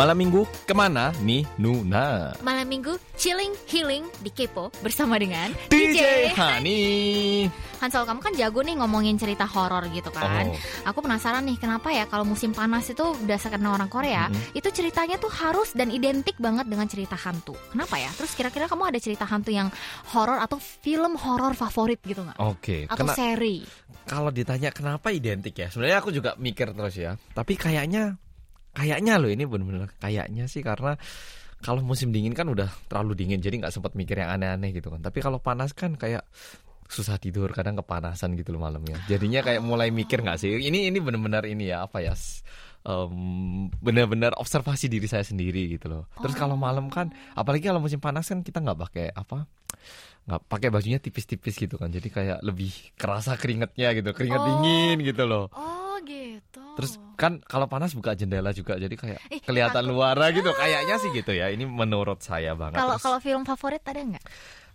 Malam minggu ke mana nih Nuna? Malam minggu chilling healing di Kepo bersama dengan DJ Hani. Hansel kamu kan jago nih ngomongin cerita horor gitu kan. Oh. Aku penasaran nih kenapa ya kalau musim panas itu berdasarkan orang Korea Mm-mm. itu ceritanya tuh harus dan identik banget dengan cerita hantu. Kenapa ya? Terus kira-kira kamu ada cerita hantu yang horor atau film horor favorit gitu nggak? Oke, Atau kena- seri? kalau ditanya kenapa identik ya, sebenarnya aku juga mikir terus ya. Tapi kayaknya, kayaknya loh ini bener-bener kayaknya sih karena kalau musim dingin kan udah terlalu dingin, jadi nggak sempat mikir yang aneh-aneh gitu kan. Tapi kalau panas kan kayak susah tidur, kadang kepanasan gitu loh malamnya. Jadinya kayak mulai mikir nggak sih? Ini ini bener-bener ini ya apa ya? em, bener-bener observasi diri saya sendiri gitu loh. Terus kalau malam kan, apalagi kalau musim panas kan kita nggak pakai apa? nggak pakai bajunya tipis-tipis gitu kan jadi kayak lebih kerasa keringetnya gitu keringet Oh. dingin gitu loh Oh gitu. Terus kan kalau panas buka jendela juga jadi kayak Ih, kelihatan luar gitu. Kayaknya sih gitu ya. Ini menurut saya banget. Kalau Terus, kalau film favorit ada nggak?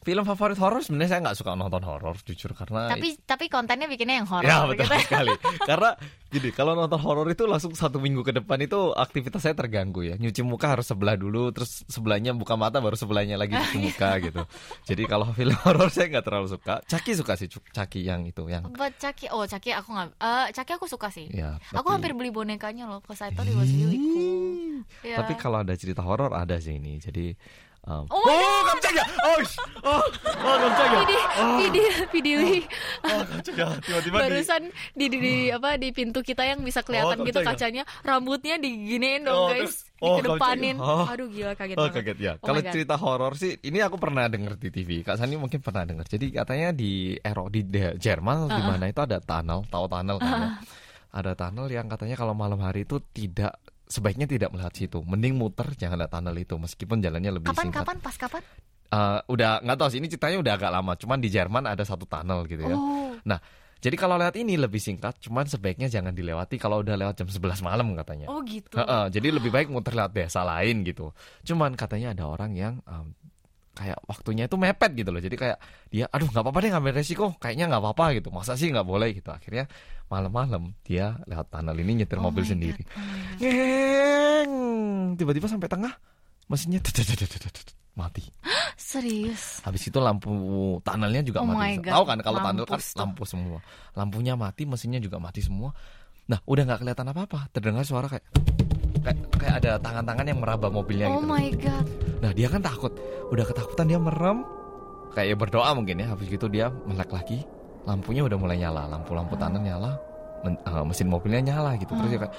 Film favorit horor sebenarnya saya nggak suka nonton horor jujur karena Tapi tapi kontennya bikinnya yang horor. ya betul gitu. sekali karena gini kalau nonton horor itu langsung satu minggu ke depan itu aktivitas saya terganggu ya nyuci muka harus sebelah dulu terus sebelahnya buka mata baru sebelahnya lagi cuci muka gitu jadi kalau film horor saya nggak terlalu suka Caki suka sih Caki yang itu yang Buat Caki, oh Caki aku nggak, eh Caki aku suka sih. ya Aku tapi- hampir beli bonekanya loh, cause I thought it was really cool. Iya. Tapi kalau ada cerita horor ada sih ini. Jadi um, Oh my oh 깜짝이야. Oh, sh- oh, oh 깜짝이야. Vidi, Vidi, Vidi, Oh, 깜짝이야. Tiba-tiba di barusan di, di, di apa di pintu kita yang bisa kelihatan Oh, gitu kaget ya? kacanya, rambutnya diginiin dong Oh, guys, terus- oh, dikedepanin. kaget. Oh. Aduh gila kaget Oh banget. kaget ya. Oh Kalau my God. cerita horor sih, ini aku pernah denger di TV. Kak Sani mungkin pernah denger. Jadi katanya di Ero di de- Jerman di mana itu ada tunnel, tahu tunnel kan? ya? Ada tunnel yang katanya kalau malam hari itu tidak sebaiknya tidak melihat situ. Mending muter jangan lihat tunnel itu meskipun jalannya lebih Kapan singkat. kapan pas kapan? Eh, udah nggak tahu sih ini ceritanya udah agak lama. Cuman di Jerman ada satu tunnel gitu ya. Oh, Jadi kalau lewat ini lebih singkat, cuman sebaiknya jangan dilewati kalau udah lewat jam 11 malam katanya. oh gitu. Heeh, jadi lebih baik muter lewat desa lain gitu. Cuman katanya ada orang yang em, kayak waktunya itu mepet gitu loh. Jadi kayak dia, aduh nggak apa-apa deh ngambil resiko, kayaknya nggak apa-apa gitu. Masa sih nggak boleh gitu. Akhirnya malam-malam dia lewat tunnel ini nyetir Oh mobil sendiri. God. Ngeng, tiba-tiba sampai tengah mesinnya mati. Serius. Habis itu lampu tunnelnya juga Oh mati. Tahu kan kalau tunnel kan lampu semua. Lampunya mati, mesinnya juga mati semua. Nah, udah nggak kelihatan apa-apa. Terdengar suara kayak kayak, kayak ada tangan-tangan yang meraba mobilnya Oh gitu. my god. Nah, dia kan takut. Udah ketakutan dia merem. Kayak ya berdoa mungkin ya. Habis gitu dia melek lagi. Lampunya udah mulai nyala. Lampu-lampu tunnel nyala. men- eh, mesin mobilnya nyala gitu. Terus dia kayak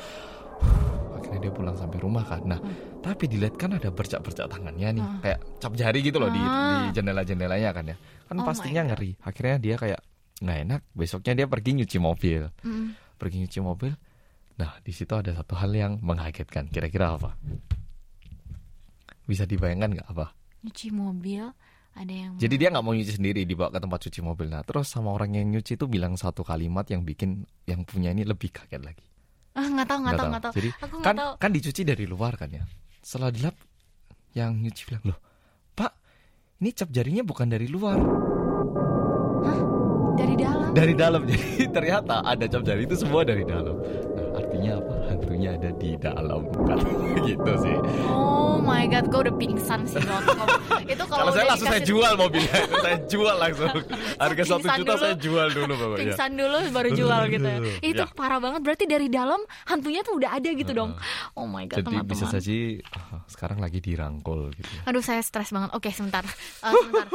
akhirnya dia pulang sampai rumah kan. Nah, tapi dilihat kan ada bercak-bercak tangannya nih, Hmm. kayak cap jari gitu loh di, Ah. di jendela-jendelanya kan ya. Kan Oh pastinya ngeri. Akhirnya dia kayak nggak enak. Besoknya dia pergi nyuci mobil, Mm. pergi nyuci mobil. Nah, di situ ada satu hal yang mengagetkan. Kira-kira apa? Bisa dibayangkan nggak apa? Nyuci mobil ada yang Jadi dia nggak mau nyuci sendiri, dibawa ke tempat cuci mobil. Nah, terus sama orang yang nyuci itu bilang satu kalimat yang bikin yang punya ini lebih kaget lagi. ah nggak tahu nggak tahu nggak tahu. Jadi Aku kan tahu. kan dicuci dari luar kan ya. Setelah dilap yang nyuci bilang loh, Pak, ini cap jarinya bukan dari luar, Dari dalam. dari dalam. Jadi ternyata ada cap jari itu semua dari dalam. Artinya apa? Hantunya ada di dalam kan gitu sih. Oh my god, gue udah pingsan sih. Itu Kalau kalau saya langsung saya jual mobilnya, itu saya jual langsung. Harga satu juta dulu. saya jual dulu pokoknya. pingsan dulu baru jual gitu ya. Itu Ya. parah banget. Berarti dari dalam hantunya tuh udah ada gitu dong. Oh my god, Jadi teman-teman. bisa saja ah, sekarang lagi dirangkul gitu. ya. Aduh, saya stres banget. Oke, sebentar. Eh, sebentar.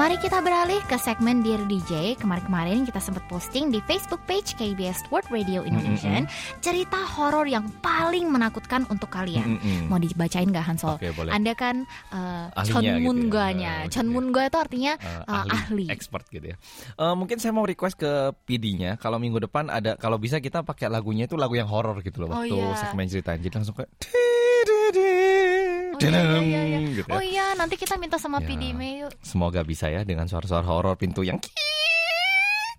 Mari kita beralih ke segmen Dear DJ. Kemarin-kemarin kita sempat posting di Facebook page KBS World Radio Indonesia cerita horor yang paling menakutkan untuk kalian. Mm-mm. Mau dibacain nggak Hansol? Oke, boleh. Anda kan uh, Ahlinya Chon gitu ya. Mungga itu artinya Eh, uh, ahli. expert gitu ya. Eh, mungkin saya mau request ke PD-nya kalau minggu depan ada kalau bisa kita pakai lagunya itu lagu yang horor gitu loh Oh, waktu iya. segmen ceritain. Jadi langsung kayak Oh iya, iya, iya, gitu ya. Oh iya, nanti kita minta sama Ya. PD Mei yuk. Semoga bisa ya dengan suara-suara horor pintu yang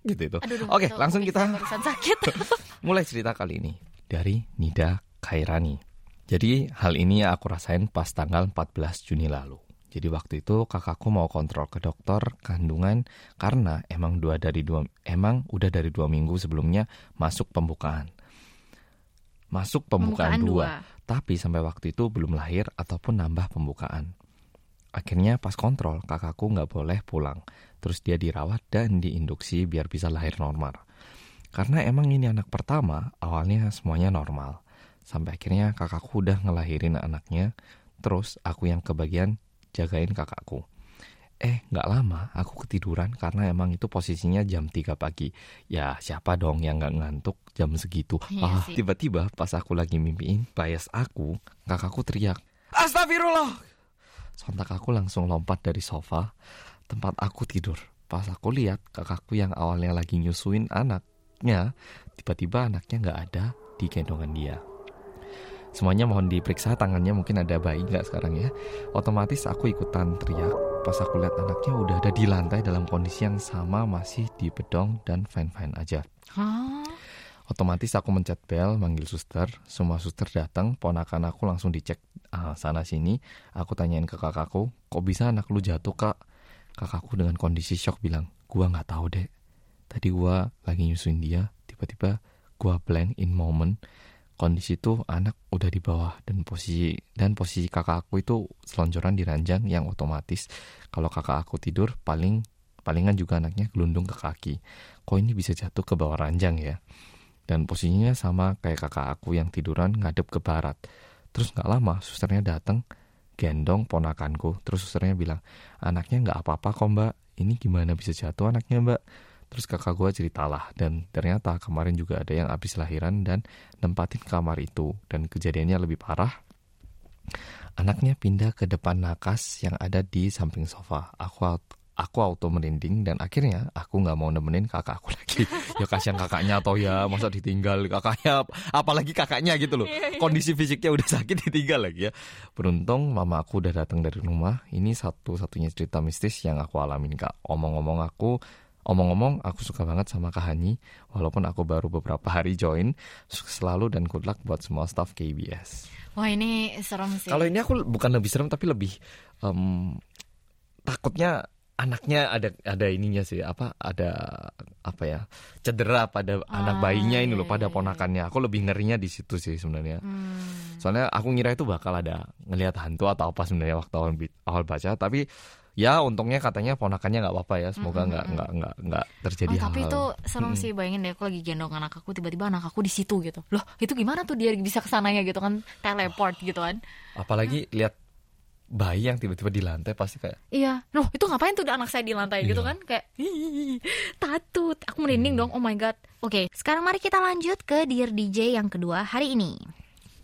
gitu itu. Aduh, Oke, langsung kita sakit. mulai cerita kali ini dari Nida Khairani. Jadi hal ini aku rasain pas tanggal 14 Juni lalu. Jadi waktu itu kakakku mau kontrol ke dokter kandungan karena emang dua dari dua emang udah dari dua minggu sebelumnya masuk pembukaan. Masuk pembukaan, dua, tapi sampai waktu itu belum lahir ataupun nambah pembukaan. Akhirnya pas kontrol kakakku nggak boleh pulang, terus dia dirawat dan diinduksi biar bisa lahir normal. Karena emang ini anak pertama, awalnya semuanya normal. Sampai akhirnya kakakku udah ngelahirin anaknya, terus aku yang kebagian jagain kakakku. Eh, nggak lama aku ketiduran karena emang itu posisinya jam 3 pagi. Ya, siapa dong yang nggak ngantuk jam segitu? Iya ah, sih. tiba-tiba pas aku lagi mimpiin bias aku, kakakku teriak, Astagfirullah! Sontak aku langsung lompat dari sofa tempat aku tidur. Pas aku lihat kakakku yang awalnya lagi nyusuin anaknya, tiba-tiba anaknya nggak ada di gendongan dia. Semuanya mohon diperiksa tangannya mungkin ada bayi nggak sekarang ya. Otomatis aku ikutan teriak pas aku lihat anaknya udah ada di lantai dalam kondisi yang sama masih di bedong dan fine-fine aja. Hah? Otomatis aku mencet bel, manggil suster. Semua suster datang, ponakan aku langsung dicek ah, sana sini. Aku tanyain ke kakakku, kok bisa anak lu jatuh kak? Kakakku dengan kondisi shock bilang, gua nggak tahu dek. Tadi gua lagi nyusuin dia, tiba-tiba gua blank in moment. Kondisi itu anak udah di bawah dan posisi dan posisi kakak aku itu selonjoran di ranjang yang otomatis kalau kakak aku tidur paling palingan juga anaknya gelundung ke kaki. Kok ini bisa jatuh ke bawah ranjang ya? dan posisinya sama kayak kakak aku yang tiduran ngadep ke barat. Terus nggak lama susternya datang gendong ponakanku. Terus susternya bilang anaknya nggak apa-apa kok mbak. Ini gimana bisa jatuh anaknya mbak? Terus kakak gue ceritalah dan ternyata kemarin juga ada yang habis lahiran dan nempatin kamar itu dan kejadiannya lebih parah. Anaknya pindah ke depan nakas yang ada di samping sofa. Aku aku auto merinding dan akhirnya aku nggak mau nemenin kakak aku lagi. ya kasihan kakaknya atau ya masa ditinggal kakaknya apalagi kakaknya gitu loh. Kondisi fisiknya udah sakit ditinggal lagi ya. Beruntung mama aku udah datang dari rumah. Ini satu-satunya cerita mistis yang aku alamin kak. Omong-omong aku Omong-omong, aku suka banget sama Kak Hani, walaupun aku baru beberapa hari join. Selalu dan good luck buat semua staff KBS. Wah ini serem sih. Kalau ini aku bukan lebih serem tapi lebih em, takutnya anaknya ada ada ininya sih apa ada apa ya cedera pada anak Ah, bayinya ini iya, loh pada iya, iya. ponakannya aku lebih ngerinya di situ sih sebenarnya Hmm. soalnya aku ngira itu bakal ada ngelihat hantu atau apa sebenarnya waktu awal, awal baca tapi ya untungnya katanya ponakannya nggak apa-apa ya semoga nggak nggak nggak nggak terjadi Oh, tapi hal-hal itu serem sih bayangin deh aku lagi gendong anak aku tiba-tiba anak aku di situ gitu. Loh, itu gimana tuh dia bisa ke sananya gitu kan teleport gitu kan. apalagi lihat bayi yang tiba-tiba di lantai pasti kayak Iya. Loh, itu ngapain tuh anak saya di lantai gitu Iya. kan? Kayak "Ih, tatut. Aku merinding dong. Oh my god. Oke, sekarang mari kita lanjut ke Dear DJ yang kedua hari ini.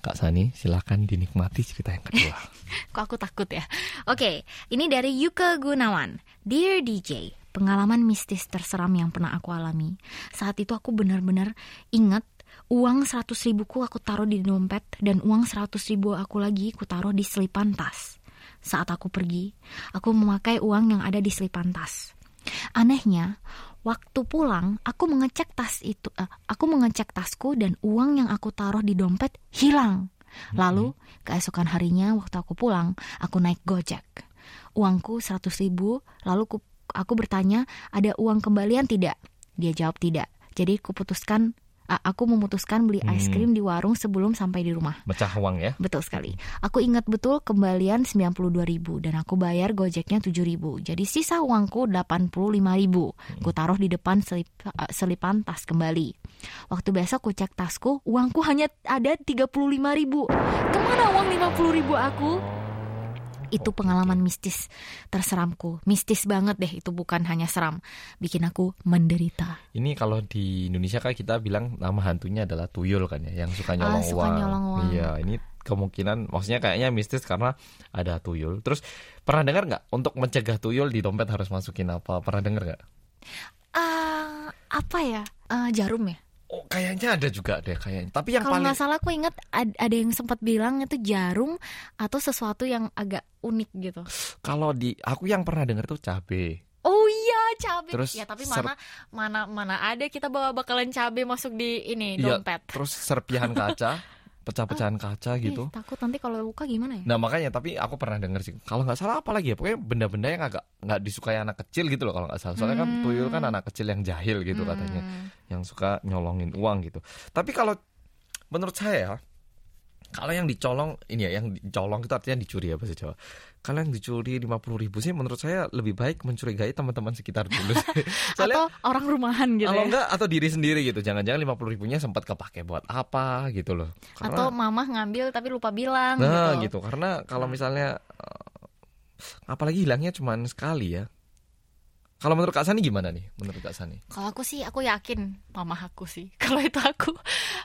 Kak Sani silakan dinikmati cerita yang kedua Kok aku takut ya? Oke, ini dari Yuka Gunawan. Dear DJ, pengalaman mistis terseram yang pernah aku alami. Saat itu aku benar-benar ingat uang 100 ribuku aku taruh di dompet dan uang 100 ribu aku lagi aku taruh di selipan tas. Saat aku pergi, aku memakai uang yang ada di selipan tas. Anehnya, waktu pulang aku mengecek tas itu, eh, aku mengecek tasku dan uang yang aku taruh di dompet hilang. Lalu keesokan harinya waktu aku pulang, aku naik Gojek. Uangku 100 ribu, lalu ku- aku bertanya, ada uang kembalian tidak? Dia jawab tidak. Jadi aku putuskan, a- aku memutuskan beli es Hmm. krim di warung sebelum sampai di rumah. mecah uang ya Betul sekali. Aku ingat betul kembalian 92 ribu dan aku bayar gojeknya 7 ribu. Jadi sisa uangku 85 ribu. Ku taruh di depan selip- eh, selipan tas kembali. Waktu besok ku cek tasku, uangku hanya ada 35 ribu. Ke mana uang 50 ribu aku? Itu pengalaman mistis terseramku. Mistis banget deh, itu bukan hanya seram. Bikin aku menderita. ini kalau di Indonesia kan kita bilang nama hantunya adalah tuyul kan ya yang suka Ah, nyolong suka uang nyolong uang. iya ini kemungkinan maksudnya kayaknya mistis karena ada tuyul terus pernah dengar nggak untuk mencegah tuyul di dompet harus masukin apa pernah dengar nggak Ah, apa ya? Ah, jarum ya? Oh kayaknya ada juga deh kayaknya tapi yang Kalau paling nggak salah aku ingat ad- ada yang sempat bilang itu jarum atau sesuatu yang agak unik gitu. kalau di aku yang pernah dengar tuh cabe Oh iya cabai. Terus ya tapi ser- mana mana mana ada kita bawa bakalan cabai masuk di ini Iya, dompet. terus serpihan kaca pecah-pecahan kaca gitu. Ih, takut nanti kalau luka gimana ya? Nah makanya tapi aku pernah denger sih kalau nggak salah apa lagi ya pokoknya benda-benda yang agak nggak disukai anak kecil gitu loh kalau nggak salah soalnya kan Hmm. tuyul kan anak kecil yang jahil gitu katanya Hmm. yang suka nyolongin uang gitu. Tapi kalau menurut saya kalau yang dicolong ini ya yang dicolong itu artinya dicuri ya bahasa Jawa. Kalau yang dicuri 50 ribu sih menurut saya lebih baik mencurigai teman-teman sekitar dulu. sih. Soalnya Atau orang rumahan gitu kalau ya? enggak atau diri sendiri gitu. Jangan-jangan 50 ribunya sempat kepake buat apa gitu loh. Atau mamah ngambil tapi lupa bilang Nah gitu. gitu karena kalau misalnya eh, apalagi hilangnya cuma sekali ya. Kalau menurut Kak Sani gimana nih? Menurut Kak Sani? Kalau aku sih aku yakin mama aku sih. Kalau itu aku,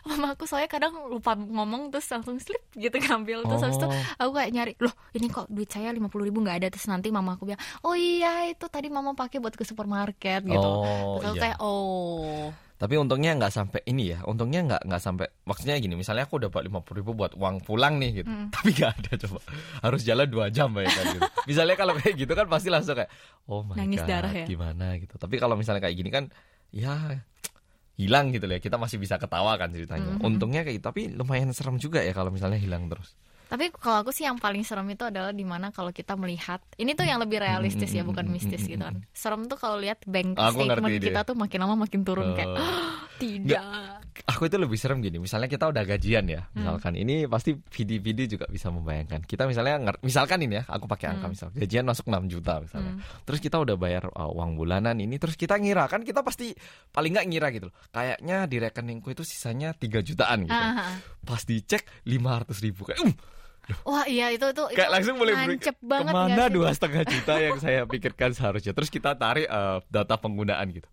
mama aku soalnya kadang lupa ngomong terus langsung slip gitu ngambil terus habis itu Oh. aku kayak nyari loh ini kok duit saya lima puluh ribu nggak ada terus nanti mama aku bilang oh iya itu tadi mama pakai buat ke supermarket gitu. Oh, terus aku iya. kayak oh Tapi untungnya nggak sampai ini ya. Untungnya nggak nggak sampai. Maksudnya gini, misalnya aku dapat lima puluh ribu buat uang pulang nih gitu. Mm. Tapi nggak ada coba. Harus jalan dua jam bayangkan gitu. Misalnya kalau kayak gitu kan pasti langsung kayak, oh my Nangis god, darah ya? gimana gitu. Tapi kalau misalnya kayak gini kan, ya hilang gitu lah. Kita masih bisa ketawa kan ceritanya. Mhm. Untungnya kayak gitu. Tapi lumayan serem juga ya kalau misalnya hilang terus. Tapi kalau aku sih yang paling serem itu adalah di mana kalau kita melihat ini tuh yang lebih realistis ya bukan mistis gitu kan. Serem tuh kalau lihat bank Aku statement kita dia. tuh makin lama makin turun kayak Oh. tidak. Aku itu lebih serem gini. Misalnya kita udah gajian ya. Hmm. Misalkan ini pasti video-video juga bisa membayangkan. Kita misalnya misalkan ini ya, aku pakai angka Hmm. misal gajian masuk 6 juta misalnya. Hmm. Terus kita udah bayar uh, uang bulanan ini terus kita ngira kan kita pasti paling nggak ngira gitu loh. Kayaknya di rekeningku itu sisanya 3 jutaan gitu. Ah, ah, ah. Pas dicek 500 ribu kayak um, Wah iya itu itu itu kayak langsung mulai ber- nancep banget ke mana dua setengah juta yang saya pikirkan seharusnya. Terus kita tarik uh, data penggunaan gitu.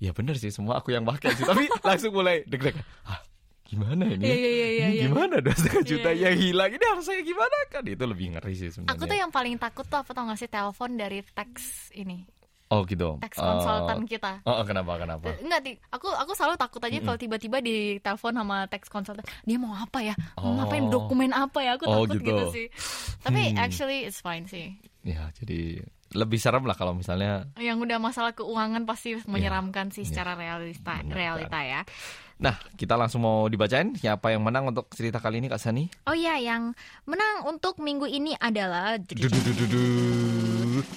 Ya bener sih semua aku yang pakai sih. Tapi langsung mulai deg-degan. Ah, gimana ini? Iya, iya, iya, ini iya. gimana dua setengah Iya, juta iya. yang hilang ini harus saya gimana kan? Itu lebih ngeri sih sebenarnya. Aku tuh yang paling takut tuh apa tau gak sih telepon dari teks ini Oh gitu. Eh, konsultan kita. Oh, oh, kenapa kenapa? Eh, Enggak, di, aku aku selalu takut aja kalau tiba-tiba di telepon sama teks konsultan dia mau apa ya, mau Oh. ngapain dokumen apa ya, aku Oh, takut gitu. gitu. sih. Tapi Hmm. actually it's fine sih. Ya, jadi lebih serem lah kalau misalnya. Yang udah masalah keuangan pasti menyeramkan sih Iya. secara realita Benar, realita ya. Nah, kita langsung mau dibacain siapa yang menang untuk cerita kali ini Kak Sani? Oh iya, yang menang untuk minggu ini adalah.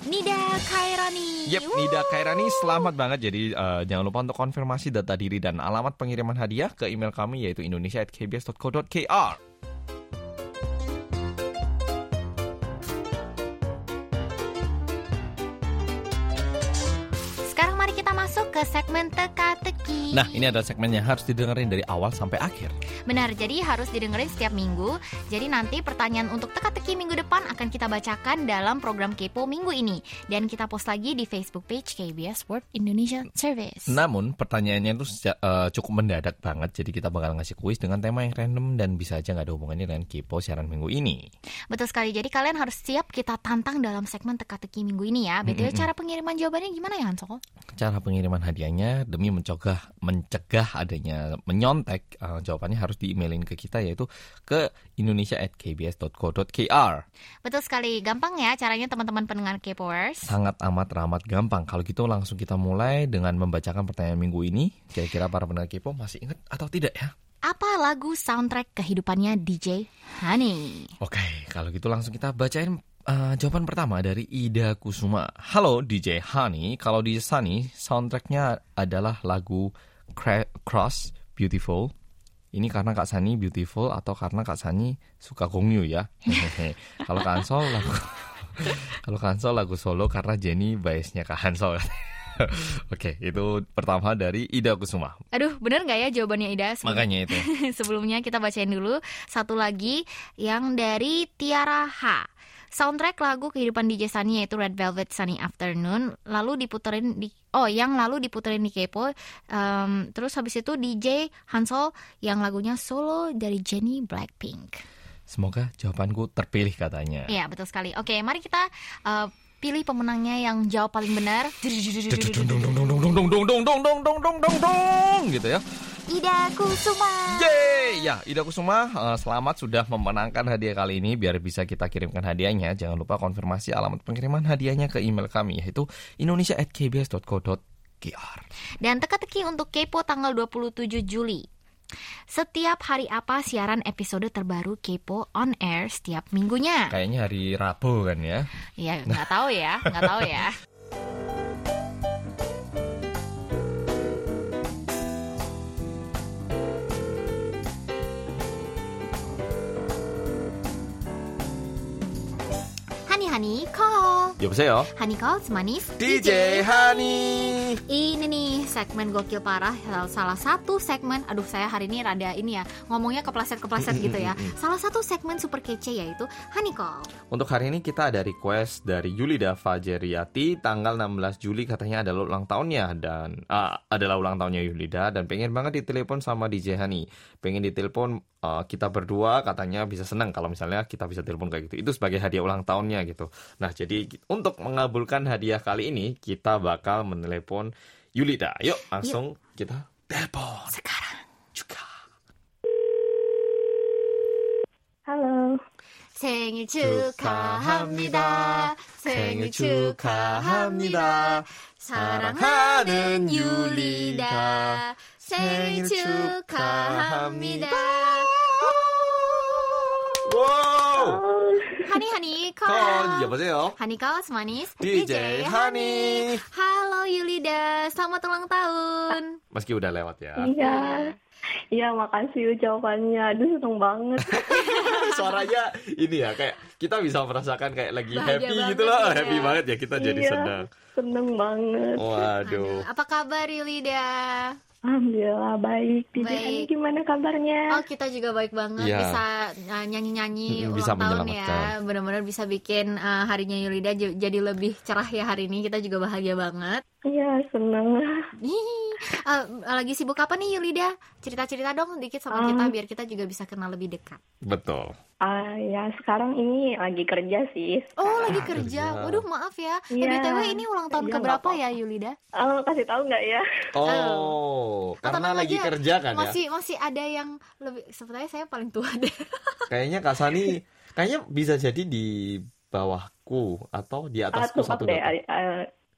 Nida Kairani. Yep. Nida Kairani selamat banget. Jadi eh, jangan lupa untuk konfirmasi data diri dan alamat pengiriman hadiah ke email kami yaitu indonesia@kbs.co.kr. Sekarang mari kita masuk ke segmen teka-teki. Nah, ini adalah segmen yang harus didengerin dari awal sampai akhir. Benar, jadi harus didengerin setiap minggu. Jadi nanti pertanyaan untuk teka-teki minggu depan akan kita bacakan dalam program Kepo minggu ini. Dan kita post lagi di Facebook page KBS World Indonesia Service. Namun pertanyaannya itu eh, cukup mendadak banget. Jadi kita bakal ngasih kuis dengan tema yang random dan bisa aja nggak ada hubungannya dengan Kipo siaran minggu ini. Betul sekali, jadi kalian harus siap kita tantang dalam segmen teka-teki minggu ini ya. BTW Mm-mm. cara pengiriman jawabannya gimana ya Hanso? Cara pengiriman hadiahnya demi mencegah mencegah adanya menyontek eh, jawabannya harus di-emailin ke kita yaitu ke indonesia@kbs.co.kr. Betul sekali, gampang ya caranya teman-teman pendengar Kepoers. Sangat amat ramad gampang. Kalau gitu langsung kita mulai dengan membacakan pertanyaan minggu ini. Kira-kira para pendengar Kipo masih ingat atau tidak ya? Apa lagu soundtrack kehidupannya DJ Honey? Oke, kalau gitu langsung kita bacain uh, jawaban pertama dari Ida Kusuma. Halo DJ Honey, kalau di Sunny soundtracknya adalah lagu Cross Beautiful. Ini karena Kak Sani beautiful atau karena Kak Sani suka gongyu ya. Kalau Kak Hansol lagu kalau Kak Hansol lagu solo karena Jenny biasnya Kak Hansol. Oke, itu pertama dari Ida Kusuma. Aduh, bener nggak ya jawabannya Ida? Sebelum- Makanya itu. Sebelumnya kita bacain dulu satu lagi yang dari Tiara H. Soundtrack lagu kehidupan DJ Sunny yaitu Red Velvet Sunny Afternoon lalu diputerin di oh yang lalu diputerin di Kepo Em, terus habis itu DJ Hansol yang lagunya solo dari Jenny Blackpink. Semoga jawabanku terpilih katanya. Iya betul sekali. Oke mari kita eh, pilih pemenangnya yang jawab paling benar. dong dong dong dong dong dong dong dong dong dong dong dong dong dong gitu ya. Ida Kusuma. Yeay! Ya, Ida Kusuma, eh, selamat sudah memenangkan hadiah kali ini. Biar bisa kita kirimkan hadiahnya, jangan lupa konfirmasi alamat pengiriman hadiahnya ke email kami, yaitu indonesia@kbs.co.kr. Dan teka-teki untuk Kepo tanggal 27 Juli. Setiap hari apa siaran episode terbaru Kepo on air setiap minggunya? Kayaknya hari Rabu kan ya. Ya nggak tahu ya, nggak tahu ya. Hani Hani call, 여보세요. Hani call semanis DJ Hani. Ini nih segmen gokil parah Salah satu segmen Aduh saya hari ini rada ini ya Ngomongnya kepleset-kepleset gitu ya Salah satu segmen super kece yaitu Honey Call Untuk hari ini kita ada request dari Yulida Fajeriati tanggal 16 Juli katanya adalah ulang tahunnya dan ah, adalah ulang tahunnya Yulida dan pengen banget ditelepon sama DJ Hani. Pengen ditelepon ah, kita berdua katanya bisa senang kalau misalnya kita bisa telepon kayak gitu. Itu sebagai hadiah ulang tahunnya gitu. Nah, jadi untuk mengabulkan hadiah kali ini kita bakal menelepon Yulida. Yuk, langsung kita telepon Sekarang juga. Halo. 생일 축하합니다 생일 축하합니다 사랑하는 유리다 생일 축하합니다 와우! 하니 하니 건 컬 여보세요. 하니 컬 스마니스 DJ Hani. Halo Yulida, selamat ulang tahun. Meski udah lewat ya. Iya. Iya, makasih ucapannya. Aduh, seneng banget. Suaranya ini ya kayak kita bisa merasakan kayak lagi Bahagia happy banget gitu loh. ya. Happy banget ya kita jadi Iya. senang. Seneng banget. Waduh. Apa kabar Yulida? Alhamdulillah baik. Tidak Baik. gimana kabarnya? Oh kita juga baik banget Iya. bisa uh, nyanyi-nyanyi ulang bisa tahun ya benar-benar bisa bikin uh, harinya Yulida jadi lebih cerah ya hari ini kita juga bahagia banget. Iya, seneng. Hihi. Uh, lagi sibuk apa nih Yulida? Cerita-cerita dong dikit sama Um. kita biar kita juga bisa kenal lebih dekat. Betul. Ah, ya sekarang ini lagi kerja sih. Oh lagi Ah, kerja. kerja. Waduh maaf ya. Eh, Iya. BTW ini ulang tahun Iya, keberapa nggak ya Yulida? Oh, kasih tahu nggak ya? Oh, Atau karena lagi aja, kerja kan ya. Masih masih ada yang lebih sebenarnya saya paling tua deh. Kayaknya Kak Sani kayaknya bisa jadi di bawahku atau di Ah, atasku tebak satu deh. detik.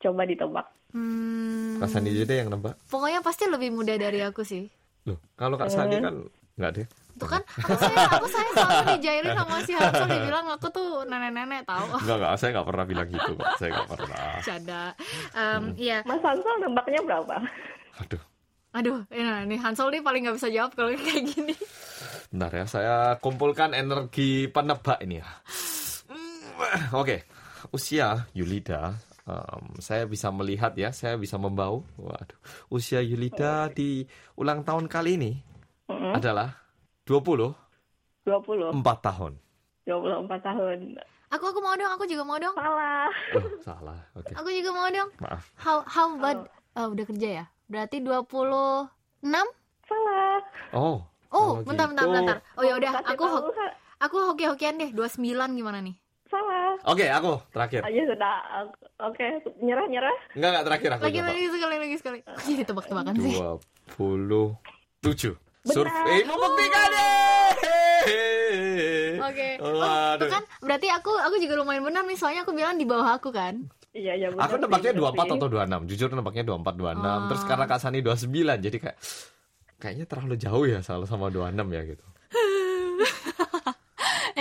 Coba ditebak. Hmm, Kak Sani aja deh yang nembak. pokoknya pasti lebih muda dari aku sih. Loh, kalau Kak Sani Eh. kan nggak deh. Tuh kan, aku saya, aku saya selalu dijailin sama si Hansel dibilang aku tuh nenek-nenek tahu. Enggak, enggak, saya nggak pernah bilang gitu, Kak. Saya nggak pernah. Canda. Em, Iya, Mas Hansel nembaknya berapa? Aduh. aduh, ini nih Hansel nih paling nggak bisa jawab kalau kayak gini. Bentar ya, saya kumpulkan energi penebak ini ya. Hmm, Oke, usia Yulida, em, saya bisa melihat ya, saya bisa membau. Waduh, usia Yulida di ulang tahun kali ini Mm-mm. adalah 20 20. 4 tahun. 24 tahun. Aku aku mau dong, aku juga mau dong. Salah. Oh, salah. Oke, Aku juga mau dong. maaf. How how about oh, udah kerja ya? Berarti 26? Salah. Oh. Oh, kalau bentar, bentar, gitu- bentar. Oh ya udah, aku aku hoki-hokian deh. 29 gimana nih? Oke, aku terakhir. Aja sudah. Oke, nyerah nyerah. Enggak, enggak terakhir aku Lagi coba. lagi sekali lagi sekali. Kok jadi tebak-tebakan sih? 27. Benar. Survei membuktikannya. Oke. Oh, Waduh. tuh kan berarti aku aku juga lumayan benar nih soalnya aku bilang di bawah aku kan. Iya, iya benar. Aku nebaknya benar 24 sih. atau 26. Jujur nebaknya 24 26. Ah. Terus karena Kak Sani 29 jadi kayak kayaknya terlalu jauh ya salah sama 26 ya gitu.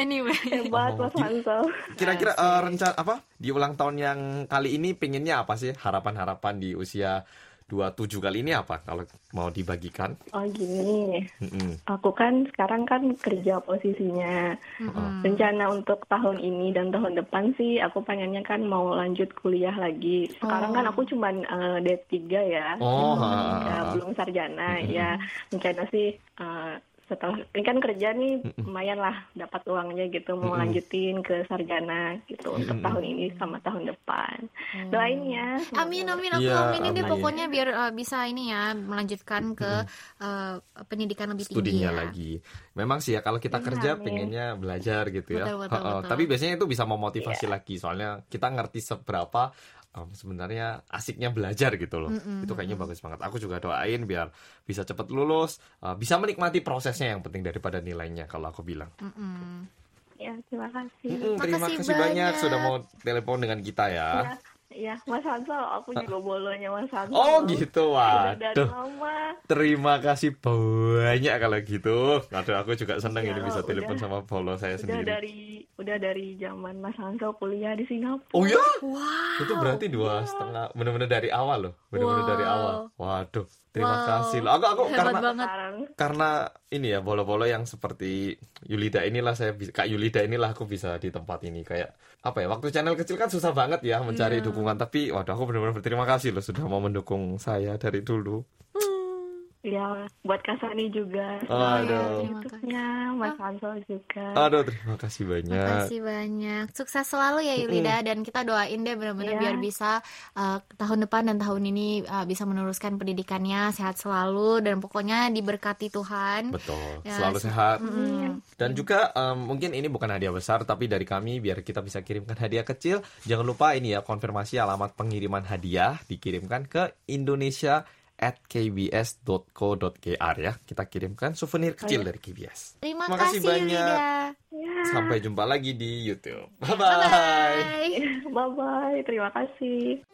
Anyway. Hebat Mas Hansel. Kira-kira eh, rencana apa? Di ulang tahun yang kali ini pengennya apa sih? Harapan-harapan di usia 27 kali ini apa kalau mau dibagikan? Oh gini, Mm-mm. aku kan sekarang kan kerja posisinya. Mm-mm. Rencana untuk tahun ini dan tahun depan sih aku pengennya kan mau lanjut kuliah lagi. Sekarang Oh. kan aku cuman eh, D3 ya. Oh, belum, ha, ha, ya, ha. belum sarjana Mm-mm. ya. Rencana sih eh, setelah ini kan kerja nih lumayan lah dapat uangnya gitu mau lanjutin ke sarjana gitu untuk tahun ini sama tahun depan. Hmm. Doain ya. Amin amin aku Iya, aminin deh pokoknya biar uh, bisa ini ya melanjutkan ke uh, pendidikan lebih tinggi studinya ya. lagi. Memang sih ya kalau kita kerja amin. pengennya belajar gitu ya. Betul, betul, Heeh, betul. Tapi biasanya itu bisa memotivasi lagi soalnya kita ngerti seberapa em, sebenarnya asiknya belajar gitu loh. Mm-mm, Itu kayaknya bagus banget. Aku juga doain biar bisa cepat lulus, eh, bisa menikmati prosesnya yang penting daripada nilainya kalau aku bilang. Mm-mm. Ya, terima kasih. Mm-mm, terima Makasih kasih banyak banyak. sudah mau telepon dengan kita ya. Ya, Ya, Mas Hansol, aku juga bolonya Mas Hansol. Oh gitu, dari waduh. lama. Terima kasih banyak kalau gitu. Aduh, aku juga senang Ya, ini bisa telepon sama bolo saya Udah sendiri. dari udah dari zaman Mas Hansol kuliah di Singapura. Oh ya? Wow. Itu berarti dua setengah, bener-bener dari awal loh, bener-bener dari Wow. awal. Waduh, terima Wow. kasih loh. Aku aku Hebat karena banget. Karena ini ya bolo-bolo yang seperti Yulida inilah saya Kak Yulida inilah aku bisa di tempat ini kayak apa ya waktu channel kecil kan susah banget ya mencari Iya. dukungan tapi waduh aku benar-benar berterima kasih loh sudah mau mendukung saya dari dulu. Ya buat Kasani juga. Aduh. terima YouTube-nya Mas Hansol juga. Aduh terima kasih banyak. Makasih banyak. Sukses selalu ya Yulida dan kita doain deh benar-benar Iya. biar bisa uh, tahun depan dan tahun ini uh, bisa meneruskan pendidikannya sehat selalu dan pokoknya diberkati Tuhan. Betul, Ya, selalu se- sehat. Mm. Dan juga em, mungkin ini bukan hadiah besar tapi dari kami biar kita bisa kirimkan hadiah kecil. Jangan lupa ini ya konfirmasi alamat pengiriman hadiah dikirimkan ke Indonesia at kbs.co.kr ya. Kita kirimkan souvenir kecil dari KBS. Terima Terima kasih banyak. Ya. Sampai jumpa lagi di YouTube. Bye. bye. Bye bye. Terima kasih.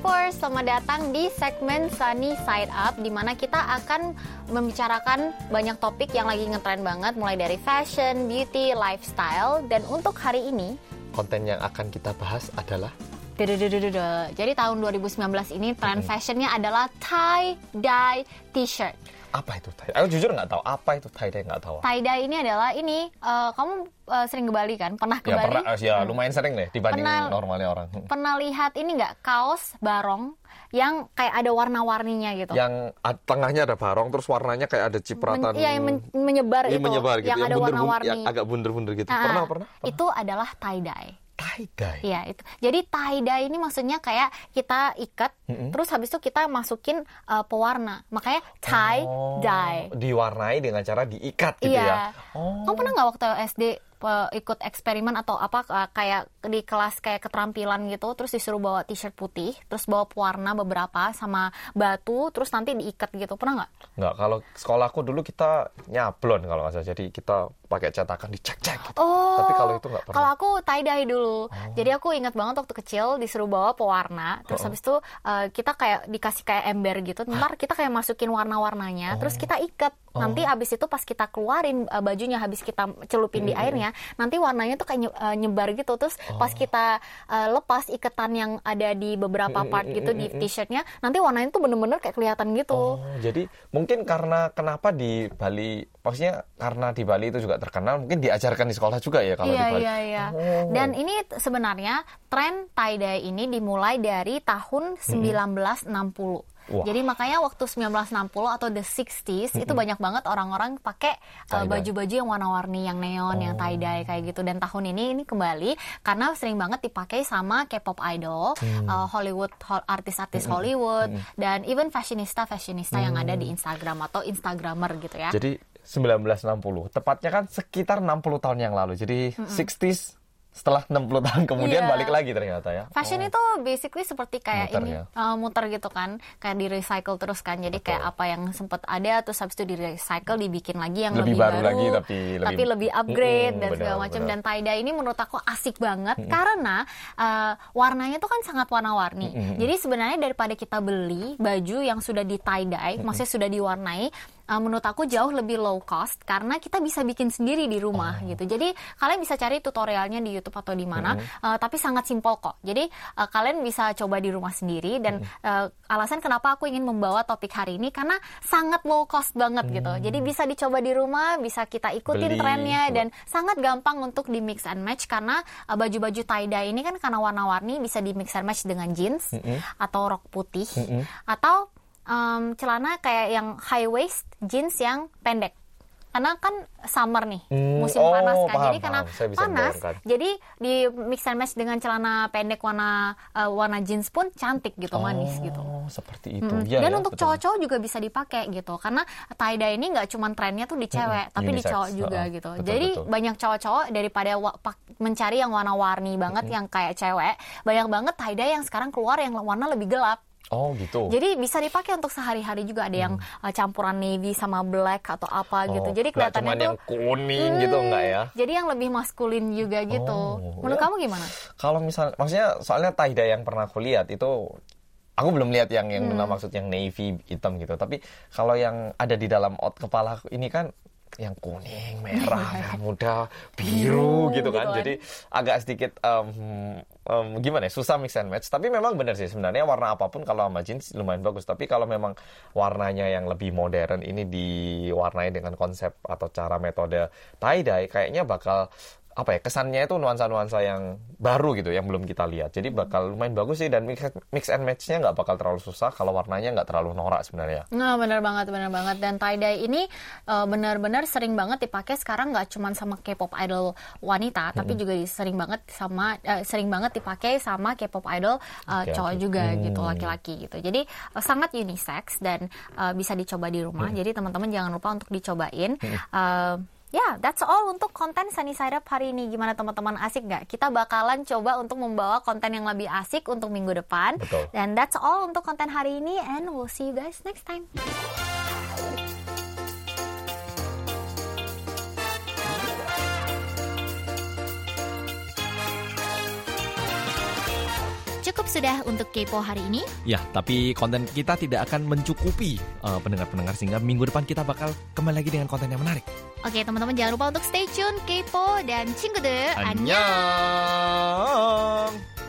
K-popers, selamat datang di segmen Sunny Side Up di mana kita akan membicarakan banyak topik yang lagi ngetren banget mulai dari fashion, beauty, lifestyle dan untuk hari ini Konten yang akan kita bahas adalah. Jadi tahun 2019 ini tren fashionnya adalah tie dye t-shirt. apa itu tie? Aku jujur nggak tahu apa itu tie dye nggak tahu. Tie dye ini adalah ini eh, kamu eh, sering ke Bali kan? Pernah ke Ya Bali? pernah, ya lumayan sering deh dibanding Pernah- normalnya orang. Pernah lihat ini nggak kaos barong yang kayak ada warna-warninya gitu? Yang tengahnya ada barong terus warnanya kayak ada cipratan. Iya, yang men- menyebar Iya, itu, menyebar gitu, yang ada bunder-bun- warna-warni. yang agak bunder-bunder gitu. Ah, pernah, pernah? pernah. Itu adalah tie dye. Tie dye. Iya itu. Jadi tie dye ini maksudnya kayak kita ikat, terus habis itu kita masukin uh, pewarna. Makanya tie Oh, dye. Diwarnai dengan cara diikat gitu iya. ya. Oh. Kamu pernah nggak waktu SD ikut eksperimen atau apa uh, kayak di kelas kayak keterampilan gitu, terus disuruh bawa t-shirt putih, terus bawa pewarna beberapa sama batu, terus nanti diikat gitu. Pernah nggak? Nggak, kalau sekolahku dulu kita nyablon kalau nggak salah. Jadi kita pakai cetakan dicek-cek gitu. Oh. Tapi kalau itu nggak pernah. Kalau aku tie dye dulu. Jadi aku ingat banget waktu kecil disuruh bawa pewarna. Terus habis itu uh, kita kayak dikasih kayak ember gitu. Ntar kita kayak masukin warna-warnanya. Terus kita ikat. Nanti habis itu pas kita keluarin uh, bajunya habis kita celupin di airnya, nanti warnanya tuh kayak uh, nyebar gitu. Terus pas kita uh, lepas ikatan yang ada di beberapa part gitu di t-shirtnya, nanti warnanya tuh bener-bener kayak kelihatan gitu. Oh, jadi mungkin karena kenapa di Bali, maksudnya karena di Bali itu juga terkenal, mungkin diajarkan di sekolah juga ya kalau iya, di Bali. Iya, iya, Oh. Dan ini sebenarnya tren tie dye ini dimulai dari tahun 1960. Wah. Jadi makanya waktu 1960 atau the 60s itu banyak banget orang-orang pakai uh, baju-baju yang warna-warni, yang neon, yang tie dye kayak gitu. Dan tahun ini ini kembali karena sering banget dipakai sama K-pop idol, uh, Hollywood ho- artis-artis Hollywood dan even fashionista-fashionista yang ada di Instagram atau Instagramer gitu ya. Jadi 1960, tepatnya kan sekitar 60 tahun yang lalu. Jadi 60s setelah 60 tahun kemudian Iya. balik lagi ternyata ya. Fashion itu basically seperti kayak Muter ini ya. uh, muter gitu kan, kayak di recycle terus kan. Jadi kayak apa yang sempat ada terus habis itu di recycle dibikin lagi yang Lebih lebih, baru lagi, tapi lebih- lebih upgrade Mm-mm, dan segala macam dan tie dye ini menurut aku asik banget karena uh, warnanya tuh kan sangat warna-warni. Jadi sebenarnya daripada kita beli baju yang sudah di tie dye, maksudnya sudah diwarnai uh, menurut aku jauh lebih low cost karena kita bisa bikin sendiri di rumah Oh. gitu. Jadi kalian bisa cari tutorialnya di YouTube atau di mana, uh, tapi sangat simpel kok. Jadi uh, kalian bisa coba di rumah sendiri dan uh, alasan kenapa aku ingin membawa topik hari ini karena sangat low cost banget gitu. Jadi bisa dicoba di rumah, bisa kita ikutin Beli, trennya dan sangat gampang untuk di mix and match karena uh, baju-baju tie dye ini kan karena warna-warni bisa di mix and match dengan jeans atau rok putih atau um, celana kayak yang high waist jeans yang pendek karena kan summer nih, Hmm, musim oh, panas kan. paham, jadi karena paham. Panas, jadi di mix and match dengan celana pendek warna eh, warna jeans pun cantik gitu, manis gitu. Oh, seperti itu. Mm. Iya Dan ya, untuk cowok-cowok juga bisa dipakai gitu, karena tie dye ini nggak cuma trennya tuh di cewek, tapi di cowok juga gitu. betul, Jadi betul. banyak cowok-cowok daripada mencari yang warna-warni banget yang kayak cewek, banyak banget tie dye yang sekarang keluar yang warna lebih gelap. Oh, gitu. Jadi bisa dipakai untuk sehari-hari juga ada yang uh, campuran navy sama black atau apa gitu. Oh, Jadi nggak kelihatannya tuh yang kuning gitu Hmm, enggak ya? Jadi yang lebih maskulin juga gitu. Oh, Menurut ya. kamu gimana? Kalau misal maksudnya soalnya dye yang pernah aku lihat itu aku belum lihat yang yang Hmm. benar maksud yang navy hitam gitu. Tapi kalau yang ada di dalam out kepala aku ini kan yang kuning, merah, merah muda, biru Biru, gitu kan. gitu kan. Jadi agak sedikit em, em, gimana ya susah mix and match. Tapi memang benar sih sebenarnya warna apa pun kalau sama jeans lumayan bagus. Tapi kalau memang warnanya yang lebih modern ini diwarnai dengan konsep atau cara metode tie dye kayaknya bakal apa ya kesannya itu nuansa-nuansa yang baru gitu yang belum kita lihat jadi bakal lumayan bagus sih dan mix, mix and matchnya nggak bakal terlalu susah kalau warnanya nggak terlalu norak sebenarnya Nah, benar banget, benar banget. Dan tie dye ini uh, benar-benar sering banget dipakai sekarang nggak cuma sama K-pop idol wanita, tapi juga sering banget sama uh, sering banget dipakai sama K-pop idol uh, Laki-laki. cowok juga Hmm. gitu, laki-laki gitu. Jadi uh, sangat unisex dan uh, bisa dicoba di rumah. Jadi teman-teman jangan lupa untuk dicobain. Uh, Ya, that's all untuk konten Sunny Side Up hari ini. Gimana teman-teman asik nggak? Kita bakalan coba untuk membawa konten yang lebih asik untuk minggu depan. Betul. Dan that's all untuk konten hari ini. And we'll see you guys next time. Sudah untuk Kepo hari ini. ya tapi konten kita tidak akan mencukupi eh, pendengar-pendengar sehingga minggu depan kita bakal kembali lagi dengan konten yang menarik Oke, teman-teman jangan lupa untuk stay tune Kepo dan Cinggude. Annyeong. Annyeong